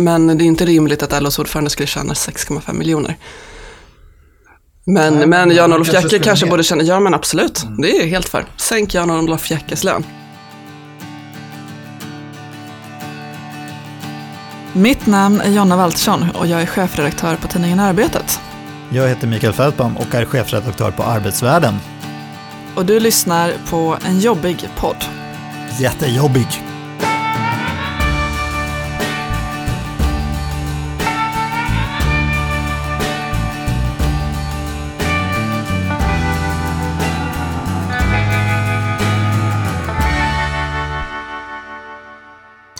men det är inte rimligt att LOs ordförande skulle tjäna 6,5 miljoner. Men, Nej, men Jan-Olof kanske skulle kanske borde känna, ja men absolut, det är helt för. Sänk Jan-Olof Jäckes lön. Mitt namn är Jonna Waltersson och jag är chefredaktör på tidningen Arbetet. Jag heter Mikael Fältman och är chefredaktör på Arbetsvärlden. Och du lyssnar på en jobbig podd. Jättejobbig.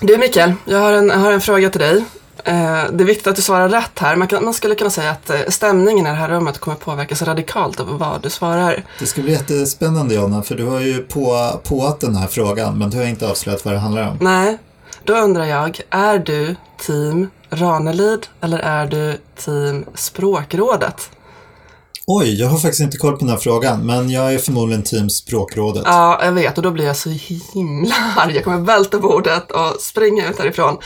Du Mikael, jag har en, jag har en fråga till dig. Eh, det är viktigt att du svarar rätt här. Man, kan, man skulle kunna säga att eh, stämningen i det här rummet kommer påverkas radikalt av vad du svarar. Det ska bli jättespännande Jonna, för du har ju på, påat den här frågan, men du har inte avslöjat vad det handlar om. Nej, då undrar jag, är du team Ranelid eller är du team Språkrådet? Oj, jag har faktiskt inte koll på den här frågan, men jag är förmodligen team Språkrådet. Ja, jag vet och då blir jag så himla arg. Jag kommer välta bordet och springa ut härifrån.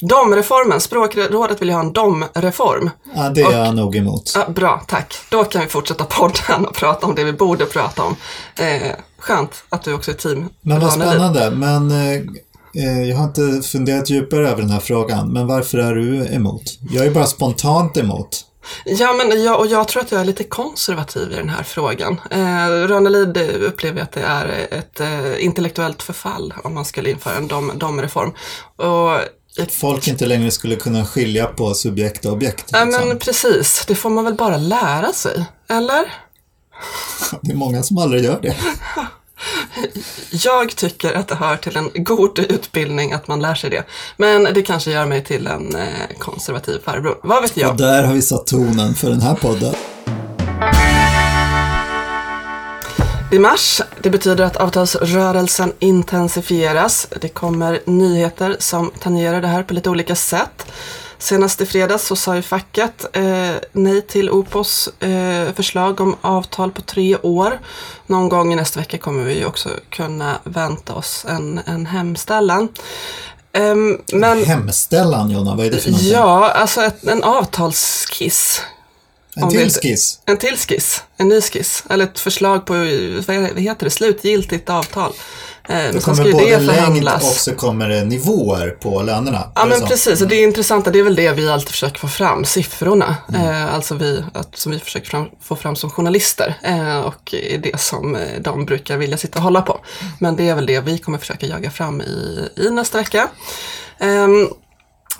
Domreformen, Språkrådet vill ju ha en domreform. Ja, det är jag nog emot. Ja, bra, tack. Då kan vi fortsätta podden och prata om det vi borde prata om. Eh, skönt att du också är team Men vad spännande, men eh, eh, jag har inte funderat djupare över den här frågan, men varför är du emot? Jag är bara spontant emot. Ja, men jag, och jag tror att jag är lite konservativ i den här frågan. Eh, Ranelid upplever att det är ett eh, intellektuellt förfall om man skulle införa en dom, domreform. Och ett, Folk inte längre skulle kunna skilja på subjekt och objekt. ja, liksom. men precis, det får man väl bara lära sig, eller? Det är många som aldrig gör det. Jag tycker att det hör till en god utbildning att man lär sig det. Men det kanske gör mig till en eh, konservativ farbror. Vad vet jag? Och där har vi satt tonen för den här podden. I mars, det betyder att avtalsrörelsen intensifieras. Det kommer nyheter som tangerar det här på lite olika sätt. Senast i fredags så sa ju facket eh, nej till Opos eh, förslag om avtal på tre år. Någon gång i nästa vecka kommer vi också kunna vänta oss en, en hemställan. Ehm, men Hemställan Jonna, vad är det för någonting? ja, alltså ett, en avtalsskiss en till det- skiss. En till skiss, en ny skiss, eller ett förslag på, vad heter det, slutgiltigt avtal. Eh, ska kommer både längd och så kommer det nivåer på lönerna. Ja Är men så? precis, och det intressanta det är väl det vi alltid försöker få fram, siffrorna. Mm. Eh, alltså vi, att, som vi försöker fram, få fram som journalister. Eh, och är det som eh, de brukar vilja sitta och hålla på. Men det är väl det vi kommer försöka jaga fram i, i nästa vecka. Ehm,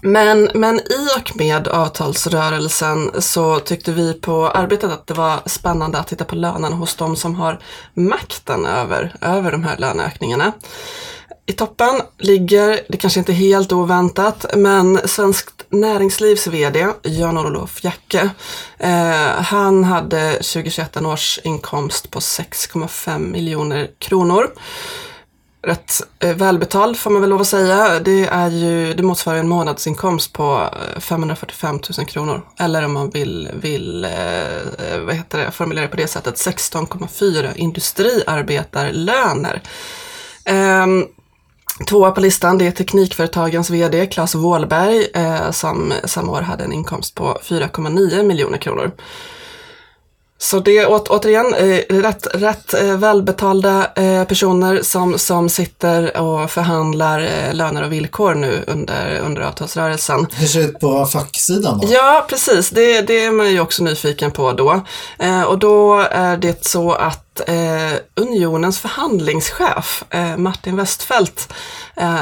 men, men i och med avtalsrörelsen så tyckte vi på arbetet att det var spännande att titta på lönerna hos de som har makten över, över de här löneökningarna. I toppen ligger, det kanske inte är helt oväntat, men Svenskt Näringslivs VD Jan-Olof Jacke, eh, han hade 2021 en årsinkomst på 6,5 miljoner kronor rätt eh, välbetald får man väl lov att säga. Det, är ju, det motsvarar en månadsinkomst på eh, 545 000 kronor. Eller om man vill, vill eh, vad heter det, formulera det på det sättet, 16,4 industriarbetarlöner. Um, Tvåa på listan det är Teknikföretagens VD Claes Wåhlberg eh, som samma år hade en inkomst på 4,9 miljoner kronor. Så det är åt, återigen eh, rätt, rätt eh, välbetalda eh, personer som, som sitter och förhandlar löner och villkor nu under, under avtalsrörelsen. Hur ser det ut på facksidan då? Ja, precis. Det, det är man ju också nyfiken på då. Och då är det så att Unionens förhandlingschef, Martin Westfeldt,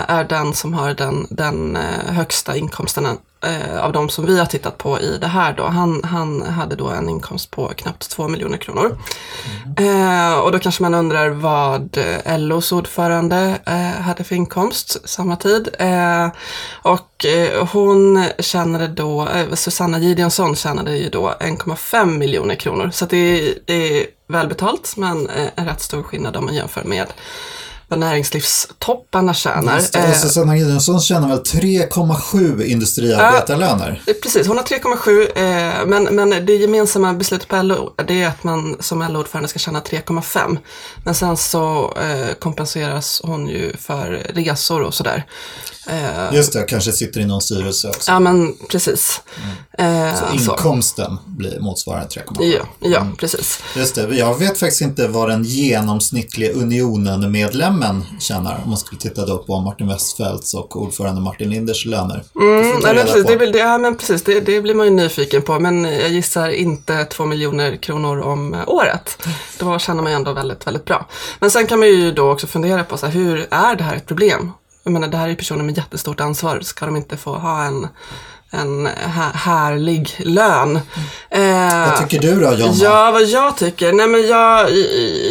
är den som har den, den högsta inkomsten eh, av de som vi har tittat på i det här då. Han, han hade då en inkomst på knappt 2 miljoner kronor. Eh, och då kanske man undrar vad LOs ordförande eh, hade för inkomst samma tid. Eh, och eh, hon tjänade då, eh, Susanna Gideonsson tjänade ju då 1,5 miljoner kronor. Så att det, är- det är välbetalt men eh, en rätt stor skillnad om man jämför med vad näringslivstopparna tjänar. Just det, Eh, Susanna Gideonsson tjänar väl 3,7 industriarbetarlöner? Eh, Precis, hon har 3,7 eh, men, men det gemensamma beslutet på LO det är att man som LO-ordförande ska tjäna 3,5. Men sen så eh, kompenseras hon ju för resor och sådär. Just det, kanske sitter i någon styrelse också. ja men precis. Eh, Så så. inkomsten blir motsvarande 3,7. Ja, ja precis. Just det, jag vet faktiskt inte vad den genomsnittliga Unionen-medlemmen tjänar om man skulle titta då på Martin Westfeldts och ordförande Martin Linders löner. Mm, nej, men precis, på. det, det, ja, men precis det, det blir man ju nyfiken på, men jag gissar inte 2 miljoner kronor om eh, året. Då känner man ju ändå väldigt, väldigt bra. Men sen kan man ju då också fundera på så här, hur är det här ett problem? Jag menar, det här är personer med jättestort ansvar. Ska de inte få ha en, en här, härlig lön? Eh, Vad tycker du då, Jonna? Ja, vad jag tycker? Nej, men jag,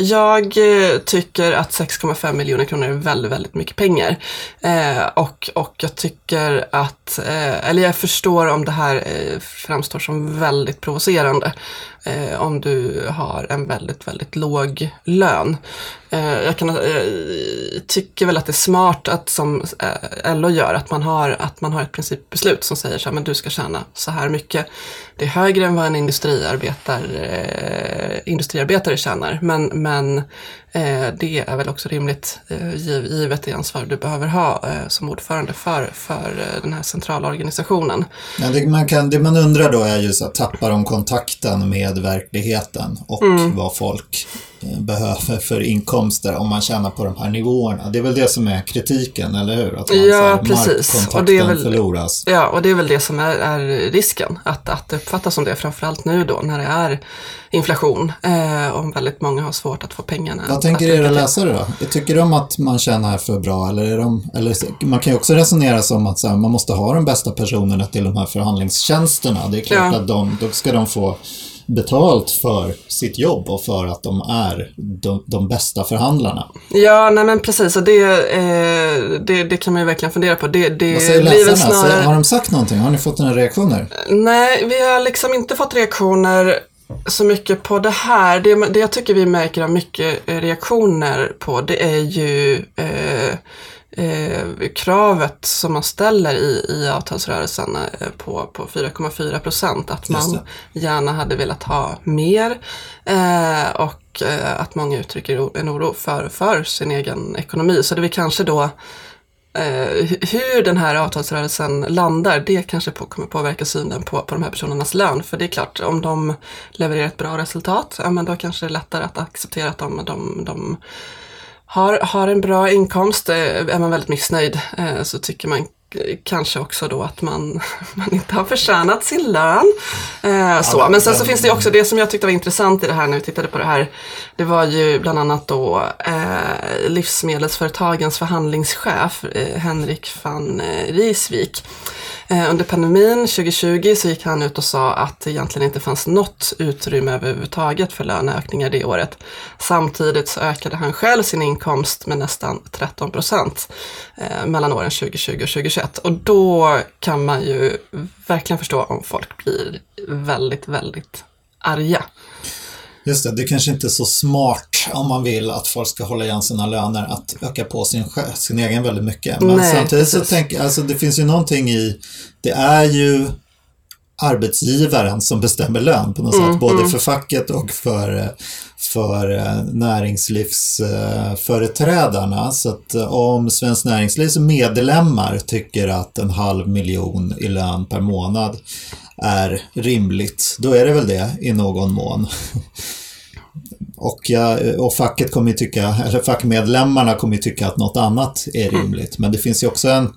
jag eh, tycker att 6,5 miljoner kronor är väldigt, väldigt mycket pengar. Eh, och, och jag tycker att, eh, eller jag förstår om det här eh, framstår som väldigt provocerande. Eh, om du har en väldigt, väldigt låg lön. Eh, jag kan, eh, tycker väl att det är smart att som eh, LO gör, att man har, att man har ett principbeslut som säger så här, men du ska tjäna så här mycket. Det är högre än vad en industriarbetar, eh, industriarbetare tjänar, men, men eh, det är väl också rimligt eh, giv, givet det ansvar du behöver ha eh, som ordförande för, för eh, den här centrala organisationen. Ja, det, man kan, det man undrar då är ju så att tappar de kontakten med verkligheten och Mm. vad folk behöver för inkomster om man tjänar på de här nivåerna. Det är väl det som är kritiken, eller hur? Att man, Ja, här, precis. Och det är väl- förloras. Ja, och det är väl det som är, är risken, att, att det uppfattas som det, framförallt nu då när det är inflation eh, och väldigt många har svårt att få pengarna. Vad tänker era läsare då? Tycker de att man tjänar för bra? Eller, är de, eller man kan ju också resonera som att här, man måste ha de bästa personerna till de här förhandlingstjänsterna. Det är klart Ja. att de, då ska de få betalt för sitt jobb och för att de är de, de bästa förhandlarna. Ja, nej men precis, och det, eh, det, det kan man ju verkligen fundera på. Det, det Vad säger läsarna? snarare- Har de sagt någonting? Har ni fått några reaktioner? Nej, vi har liksom inte fått reaktioner så mycket på det här. Det, det jag tycker vi märker av mycket reaktioner på, det är ju eh, eh, kravet som man ställer i, i avtalsrörelsen eh, på, på 4,4 procent. Att man gärna hade velat ha mer eh, och eh, att många uttrycker en oro för, för sin egen ekonomi. Så det vi kanske då hu- hur den här avtalsrörelsen landar, det kanske på, kommer påverka synen på, på de här personernas lön. För det är klart, om de levererar ett bra resultat, ja, men då kanske det är lättare att acceptera att de, de, de har, har en bra inkomst. Eh, är man väldigt missnöjd eh, så tycker man kanske också då att man, man inte har förtjänat sin lön. Eh, så. Men sen så finns det också det som jag tyckte var intressant i det här när vi tittade på det här. Det var ju bland annat då eh, livsmedelsföretagens förhandlingschef eh, Henrik van eh, Risvik. Eh, under pandemin 2020 så gick han ut och sa att det egentligen inte fanns något utrymme överhuvudtaget för löneökningar det året. Samtidigt så ökade han själv sin inkomst med nästan 13 procent eh, mellan åren 2020 och 2021. Och då kan man ju verkligen förstå om folk blir väldigt, väldigt arga. Just det, det kanske inte är så smart om man vill att folk ska hålla igen sina löner att öka på sin, sin egen väldigt mycket. Men Nej, samtidigt så tänker jag, alltså det finns ju någonting i, det är ju arbetsgivaren som bestämmer lön på något Mm, sätt, både för facket och för, eh, för eh, näringslivsföreträdarna. Så att eh, om Svenskt Näringslivs medlemmar tycker att en halv miljon i lön per månad är rimligt, då är det väl det i någon mån. Och, jag, och facket kommer tycka, eller fackmedlemmarna kommer tycka att något annat är rimligt. Men det finns ju också en,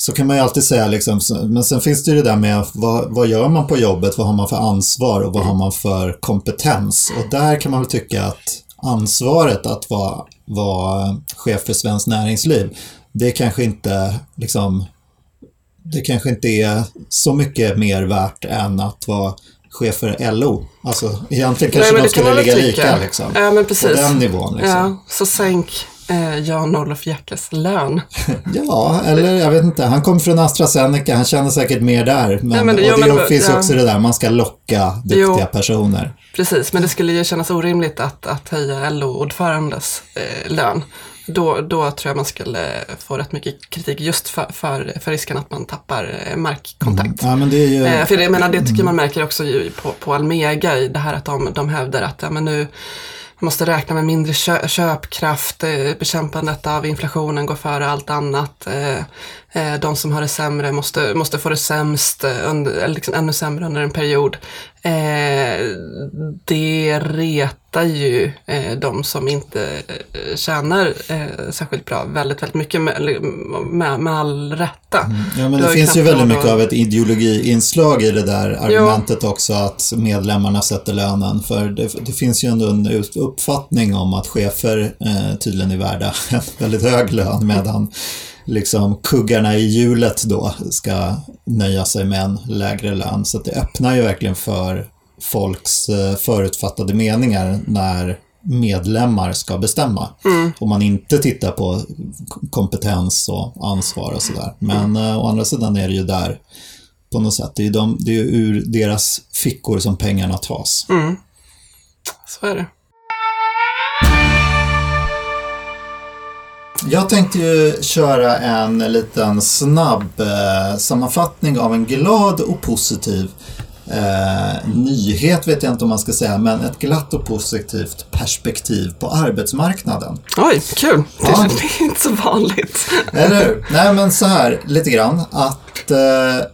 så kan man ju alltid säga liksom, men sen finns det ju det där med vad, vad gör man på jobbet, vad har man för ansvar och vad har man för kompetens? Och där kan man väl tycka att ansvaret att vara, vara chef för Svenskt Näringsliv, det kanske inte liksom, det kanske inte är så mycket mer värt än att vara chef för LO. Alltså egentligen kanske men de kan skulle väl ligga lika liksom. Ja, men På precis. den nivån liksom. Ja, så sänk eh, Jan-Olof Jäckes lön. Ja, eller jag vet inte. Han kommer från AstraZeneca, han känner säkert mer där. Men, Ja, men det- och ja, det men- finns ja. också det där, man ska locka duktiga Jo. personer. Precis, men det skulle ju kännas orimligt att, att höja LO-ordförandes eh, lön. då, då tror jag man skulle få rätt mycket kritik just för, för, för risken att man tappar eh, markkontakt. Ja, men det är ju... Eh, för det, jag menar, det tycker man märker också på, på Almega i det här att de, de hävdar att ja, men nu man måste räkna med mindre köpkraft, eh, bekämpandet av inflationen går före allt annat. Eh, Eh, eh, de som har det sämre måste, måste få det sämst, under, eller liksom ännu sämre under en period. det retar ju de som inte tjänar särskilt bra väldigt, väldigt mycket med, med, med all rätta. Mm. Ja, men det finns ju väldigt mycket av ett ideologiinslag i det där argumentet jo. också att medlemmarna sätter lönen. För det, det finns ju ändå en uppfattning om att chefer eh, tydligen är värda en väldigt hög lön medan liksom kuggarna i hjulet då ska nöja sig med en lägre lön. Så det öppnar ju verkligen för folks eh, förutfattade meningar när medlemmar ska bestämma. Mm. Om man inte tittar på kompetens och ansvar och sådär. Men mm. å andra sidan är det ju där på något sätt. Det är, de, det är ur deras fickor som pengarna tas. Mm. Så är det. Jag tänkte ju köra en liten snabb eh, sammanfattning av en glad och positiv eh, nyhet, vet jag inte om man ska säga, men ett glatt och positivt perspektiv på arbetsmarknaden. Oj, kul! Ja. Det är inte så vanligt. Eller hur? Nej, men så här lite grann att eh,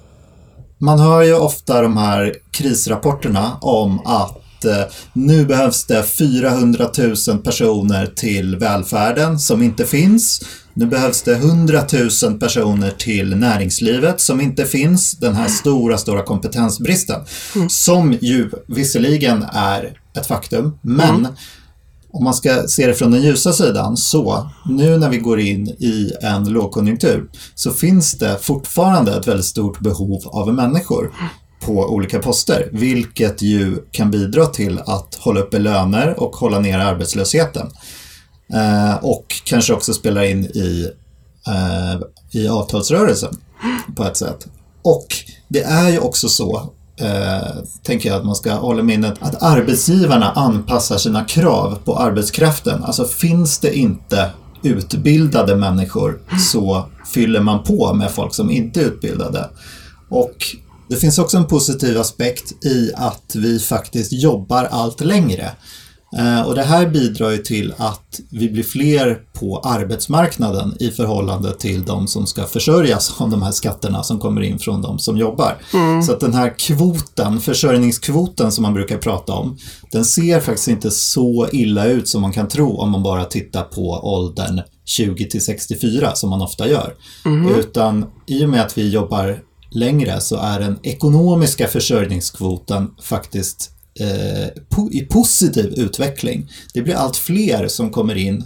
man hör ju ofta de här krisrapporterna om att Eh, nu behövs det 400 000 personer till välfärden som inte finns. Nu behövs det 100 000 personer till näringslivet som inte finns. Den här stora, stora kompetensbristen. Mm. Som ju visserligen är ett faktum, men mm. om man ska se det från den ljusa sidan så nu när vi går in i en lågkonjunktur så finns det fortfarande ett väldigt stort behov av människor på olika poster, vilket ju kan bidra till att hålla uppe löner och hålla ner arbetslösheten. Eh, och kanske också spela in i, eh, i avtalsrörelsen på ett sätt. Och det är ju också så, eh, tänker jag att man ska hålla i minnet, att arbetsgivarna anpassar sina krav på arbetskraften. Alltså finns det inte utbildade människor så fyller man på med folk som inte är utbildade. Och det finns också en positiv aspekt i att vi faktiskt jobbar allt längre. Eh, och det här bidrar ju till att vi blir fler på arbetsmarknaden i förhållande till de som ska försörjas av de här skatterna som kommer in från de som jobbar. Mm. Så att den här kvoten, försörjningskvoten som man brukar prata om, den ser faktiskt inte så illa ut som man kan tro om man bara tittar på åldern 20 till 64 som man ofta gör. Mm. Utan i och med att vi jobbar längre så är den ekonomiska försörjningskvoten faktiskt eh, po i positiv utveckling. Det blir allt fler som kommer in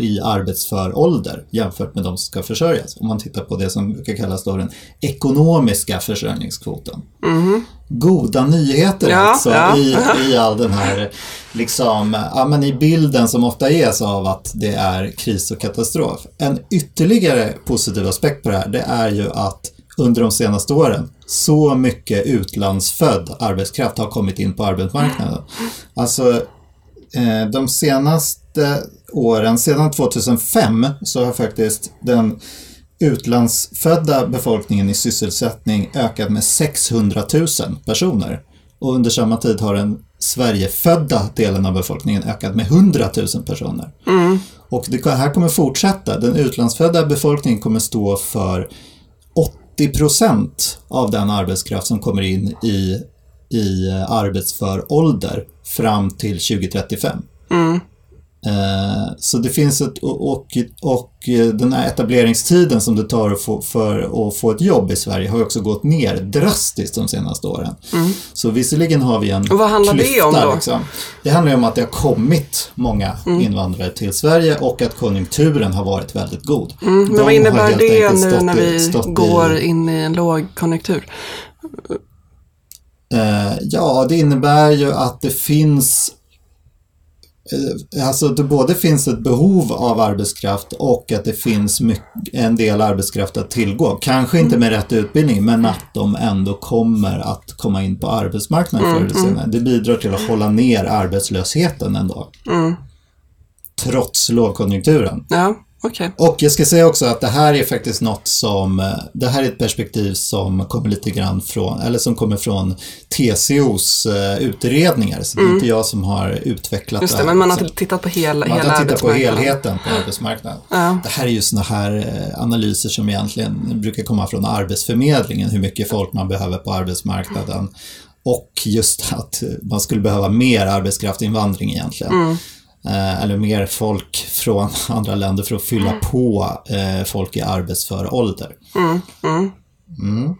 i arbetsför ålder jämfört med de som ska försörjas. Om man tittar på det som brukar kallas då den ekonomiska försörjningskvoten. Mm. Goda nyheter ja, alltså ja. I, i all den här liksom, ja, men i bilden som ofta ges av att det är kris och katastrof. En ytterligare positiv aspekt på det här det är ju att under de senaste åren. Så mycket utlandsfödd arbetskraft har kommit in på arbetsmarknaden. Alltså, eh, de senaste åren, sedan 2005, så har faktiskt den utlandsfödda befolkningen i sysselsättning ökat med 600 000 personer. Och under samma tid har den Sverigefödda delen av befolkningen ökat med 100 000 personer. Mm. Och det här kommer fortsätta. Den utlandsfödda befolkningen kommer stå för 80 procent av den arbetskraft som kommer in i, i arbetsför ålder fram till 2035. Mm. Eh, så det finns ett, och, och, och den här etableringstiden som det tar för, för att få ett jobb i Sverige har också gått ner drastiskt de senaste åren. Mm. Så visserligen har vi en och Vad handlar klyfta, det om då? Liksom. Det handlar om att det har kommit många mm. invandrare till Sverige och att konjunkturen har varit väldigt god. Mm. Men vad innebär det nu när vi går i, in i en lågkonjunktur? Eh, ja, det innebär ju att det finns Eh, alltså det både finns ett behov av arbetskraft och att det finns mycket, en del arbetskraft att tillgå. Kanske inte med rätt utbildning men att de ändå kommer att komma in på arbetsmarknaden förr eller mm, mm. senare. Det bidrar till att hålla ner arbetslösheten ändå. Mm. Trots lågkonjunkturen. Ja. Okej. Och jag ska säga också att det här är faktiskt något som, eh, det här är ett perspektiv som kommer lite grann från, eller som kommer från TCOs eh, utredningar. Så det är inte jag som har utvecklat Mm. Just det, här. men man har Så- tittat på hela, man hela kan titta på arbetsmarknaden. helheten på arbetsmarknaden. Ja. Det här är ju såna här eh, analyser som egentligen brukar komma från Arbetsförmedlingen, hur mycket folk man behöver på arbetsmarknaden. Och just att man skulle behöva mer arbetskraftinvandring egentligen. Mm. Eh, Eller mer folk från andra länder för att fylla på eh, folk i arbetsför ålder. Mm,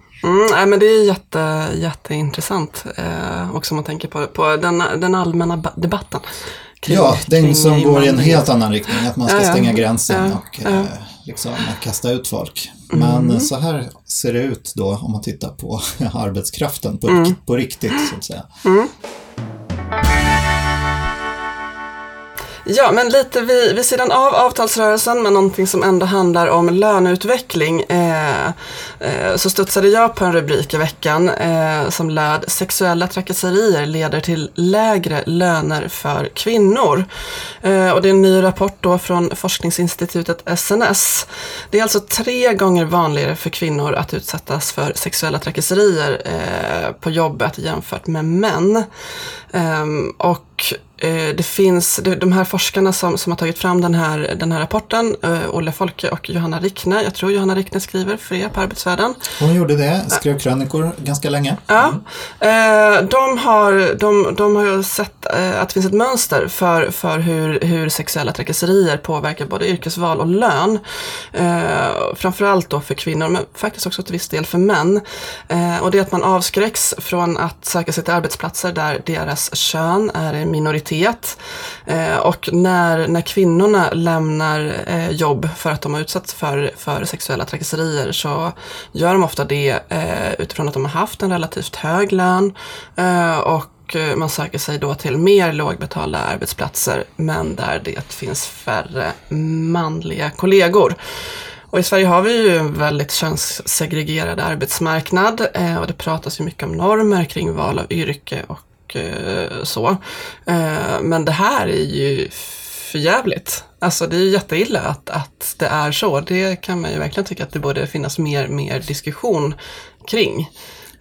nej, men det är jätte, jätteintressant. Eh, också om man tänker på, på den, den allmänna ba- debatten. kring- Ja, den som går i en helt annan riktning, att man ska Ja, ja. stänga gränsen Ja, och eh, liksom kasta ut folk. Men Mm. så här ser det ut då om man tittar på arbetskraften på, Mm. på riktigt så att säga. Ja, men lite vid, vid sidan av avtalsrörelsen, men någonting som ändå handlar om löneutveckling, eh, eh, så studsade jag på en rubrik i veckan eh, som löd “Sexuella trakasserier leder till lägre löner för kvinnor”. Eh, och det är en ny rapport då från forskningsinstitutet SNS. Det är alltså tre gånger vanligare för kvinnor att utsättas för sexuella trakasserier eh, på jobbet jämfört med män. Ehm, och och eh, det finns, de, här forskarna som, som har tagit fram den här, den här rapporten, eh, Olle Folke och Johanna Rickne, jag tror Johanna Rickne skriver för er på Arbetsvärlden. Hon gjorde det, skrev krönikor ganska länge. Ja, eh, de, har, de, de har sett eh, att det finns ett mönster för, för hur, hur sexuella trakasserier påverkar både yrkesval och lön. Eh, framförallt då för kvinnor, men faktiskt också till viss del för män. Eh, och det är att man avskräcks från att söka sig till arbetsplatser där deras kön är minoritet. Eh, och när, när kvinnorna lämnar eh, jobb för att de har utsatts för, för sexuella trakasserier så gör de ofta det eh, utifrån att de har haft en relativt hög lön och man söker sig då till mer lågbetalda arbetsplatser men där det finns färre manliga kollegor. Och i Sverige har vi ju en väldigt könssegregerad arbetsmarknad och det pratas ju mycket om normer kring val av yrke och eh, så. Eh, men det här är ju för jävligt. Alltså det är ju jätteilla att, att det är så. Det kan man ju verkligen tycka att det borde finnas mer, mer diskussion kring.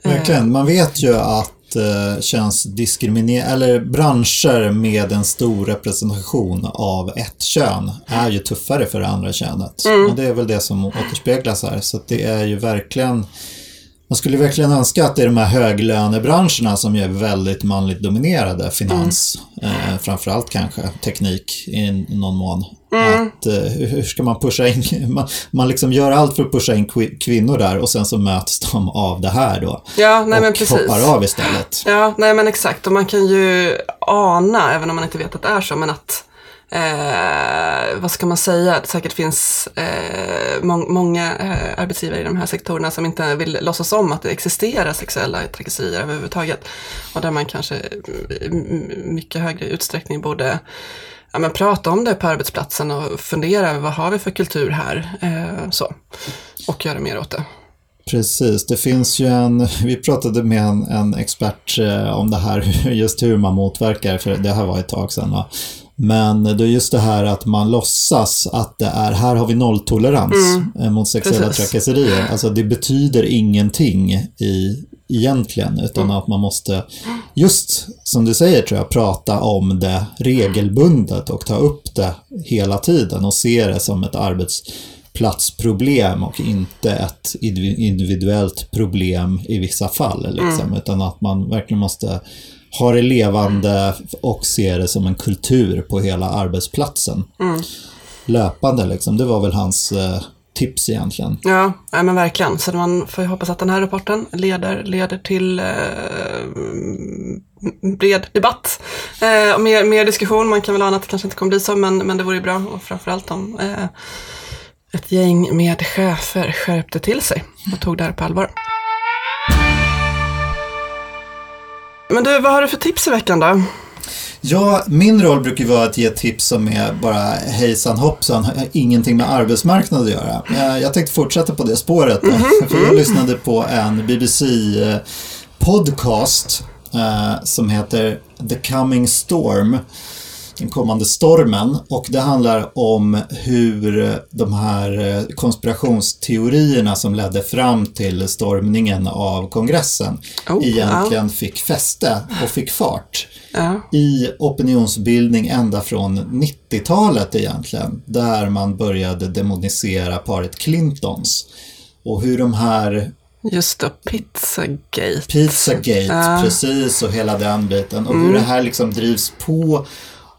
Verkligen. Man vet ju att eh, könsdiskriminering, eller branscher med en stor representation av ett kön är ju tuffare för det andra könet. Och det är väl det som återspeglas här. Så det är ju verkligen man skulle verkligen önska att det är de här höglönebranscherna som är väldigt manligt dominerade, finans, eh, framförallt kanske, teknik i någon mån. Att, eh, hur ska man pusha in, man, man liksom gör allt för att pusha in kvi- kvinnor där och sen så möts de av det här då. Ja, nej men och precis. hoppar av istället. Ja, nej men exakt. Och man kan ju ana, även om man inte vet att det är så, men att Eh, vad ska man säga? Det säkert finns eh, må- många eh, arbetsgivare i de här sektorerna som inte vill låtsas om att det existerar sexuella trakasserier överhuvudtaget. Och där man kanske i mycket högre utsträckning borde ja, men prata om det på arbetsplatsen och fundera över vad har vi för kultur här? Eh, så. Och göra mer åt det. Precis, det finns ju en, vi pratade med en, en expert eh, om det här, just hur man motverkar, för det här var ett tag sedan va. Men det är just det här att man låtsas att det är, här har vi nolltolerans eh, mot sexuella Precis. trakasserier. Alltså det betyder ingenting i, egentligen, utan att man måste, just som du säger tror jag, prata om det regelbundet och ta upp det hela tiden och se det som ett arbetsplatsproblem och inte ett indivi- individuellt problem i vissa fall. Liksom, Utan att man verkligen måste ha det levande och se det som en kultur på hela arbetsplatsen. Löpande liksom, det var väl hans eh, tips egentligen. Ja, nej, men verkligen. Så man får ju hoppas att den här rapporten leder, leder till eh, bred debatt eh, och mer, mer diskussion. Man kan väl ana att det kanske inte kommer bli så, men, men det vore ju bra. Och framförallt om eh, ett gäng med chefer skärpte till sig och tog det här på allvar. Men du, vad har du för tips i veckan då? Ja, min roll brukar vara att ge tips som är bara hejsan hoppsan, har ingenting med arbetsmarknad att göra. Eh, Jag tänkte fortsätta på det spåret då, för jag lyssnade på en BBC-podcast eh, som heter The Coming Storm. Den kommande stormen och det handlar om hur de här eh, konspirationsteorierna som ledde fram till stormningen av kongressen Oh, egentligen fick fäste och fick fart Ja. i opinionsbildning ända från 90-talet egentligen, där man började demonisera paret Clintons. Och hur de här Just det, Pizzagate. Pizzagate, Ja. precis, och hela den biten. Och hur det här liksom drivs på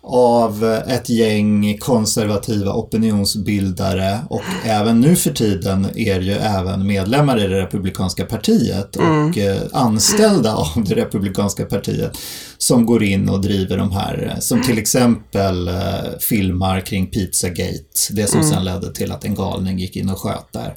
av ett gäng konservativa opinionsbildare och även nu för tiden är ju även medlemmar i det republikanska partiet och eh, anställda av det republikanska partiet som går in och driver de här, eh, som till exempel eh, filmar kring Pizzagate, det som sen ledde till att en galning gick in och sköt där.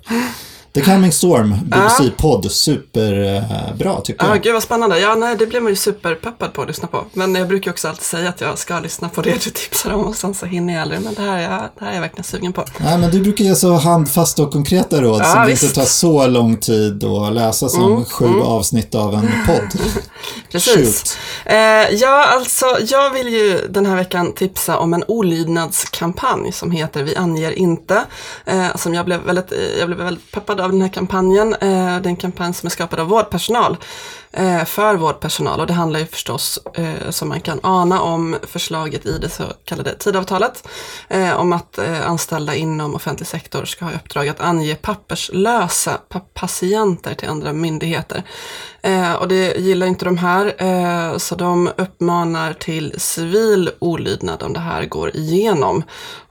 The Coming Storm, BBC-podd, superbra tycker Ja, jag. gud vad spännande. Ja, nej, det blir man ju superpeppad på att lyssna på. Men jag brukar också alltid säga att jag ska lyssna på det du tipsar om och sen så hinner jag aldrig. Men det här är jag, det här är jag verkligen sugen på. Nej, men du brukar ge så handfasta och konkreta råd Ja, som det visst. inte tar så lång tid att läsa som sju avsnitt av en podd. Precis. Eh, ja, alltså, jag vill ju den här veckan tipsa om en olydnadskampanj som heter Vi anger inte. Eh, som jag blev väldigt, eh, jag blev väldigt peppad av den här kampanjen. Eh, det är en kampanj som är skapad av vårdpersonal. Eh, för vårdpersonal och det handlar ju förstås, eh, som man kan ana, om förslaget i det så kallade tidavtalet. Eh, om att eh, anställda inom offentlig sektor ska ha i uppdrag att ange papperslösa pa- patienter till andra myndigheter. Eh, och det gillar inte de här, eh, så de uppmanar till civil olydnad om det här går igenom.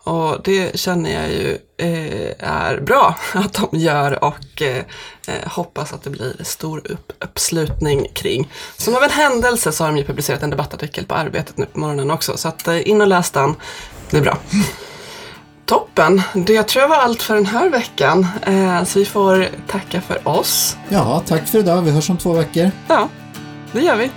Och det känner jag ju eh, är bra att de gör och eh, eh, hoppas att det blir stor upp, uppslutning kring. Som av en händelse så har de ju publicerat en debattartikel på Arbetet nu på morgonen också, så att eh, in och läs den. Det är bra. Toppen! Det tror jag var allt för den här veckan. Eh, så vi får tacka för oss. Ja, tack för idag. Vi hörs om två veckor. Ja, det gör vi.